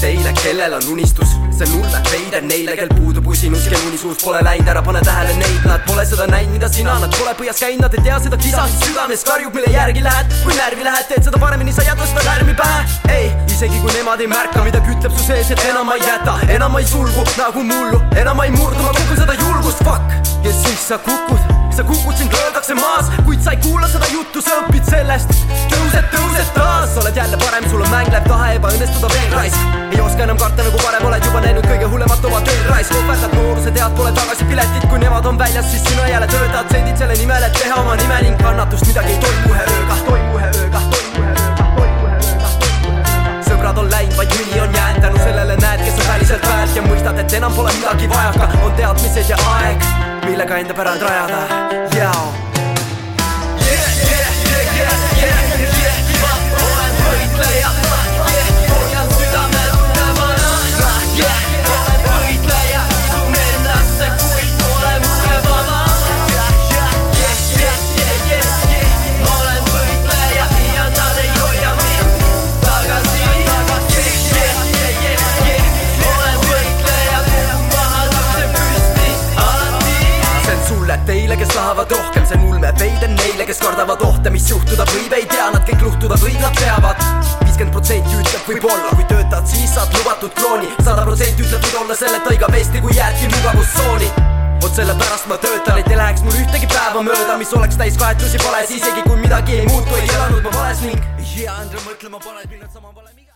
teile, kellel on unistus, see on ulme veider neile, kel puudub usinus, kel uni suus pole läinud, ära pane tähele neid, nad pole seda näinud, mida sina, nad pole põhjas käinud, nad ei tea seda kisa, mis südames karjub, mille järgi lähed, kui närvi lähed, teed seda paremini, sa jätad seda lärmi pähe, ei, isegi kui nemad ei märka, midagi ütleb su sees, et enam ma ei jäta, enam ma ei sulgu nagu mullu, enam ma ei murdu, ma kukun seda julgust, fuck, ja siis sa kukud sa kukud, sind löödakse maas, kuid sa ei kuula seda juttu, sa õpid sellest. Ebaõnnestuda veel raisk. ei oska enam karta nagu varem, oled juba näinud kõige hullemat oma tööl raisk. ohverdad nooruse, tead, pole tagasi piletit, kui nemad on väljas, siis sina jälle töötad. Sendid selle nimel, et teha oma nime ning kannatust. Midagi ei toimu ühe ööga, toimu ühe ööga, toimu ühe ööga, toimu ühe ööga. sõbrad on läinud, vaid mõni on jäänud, tänu sellele näed, kes on väliselt väärt. Ja mõistad, et enam pole midagi vajaka, on teadmised ja aeg millega enda pärand rajada, jao. Sulle, teile, kes tahavad rohkem, see on ulme veider neile, kes kardavad ohte, mis juhtuda võib, ei tea nad kõik luhtuda võib, nad teavad. viiskümmend protsenti ütleb võib-olla, kui töötad, siis saad lubatud krooni. sada protsenti ütleb, võid olla selle taiga vesti, kui jäädki mugavustsooni vot sellepärast ma töötan, et ei läheks mul ühtegi päeva mööda, mis oleks täis kaetusi vales, isegi kui midagi ei muutu, ei elanud ma vales ning. ja Andre mõtlema paned mind sama vale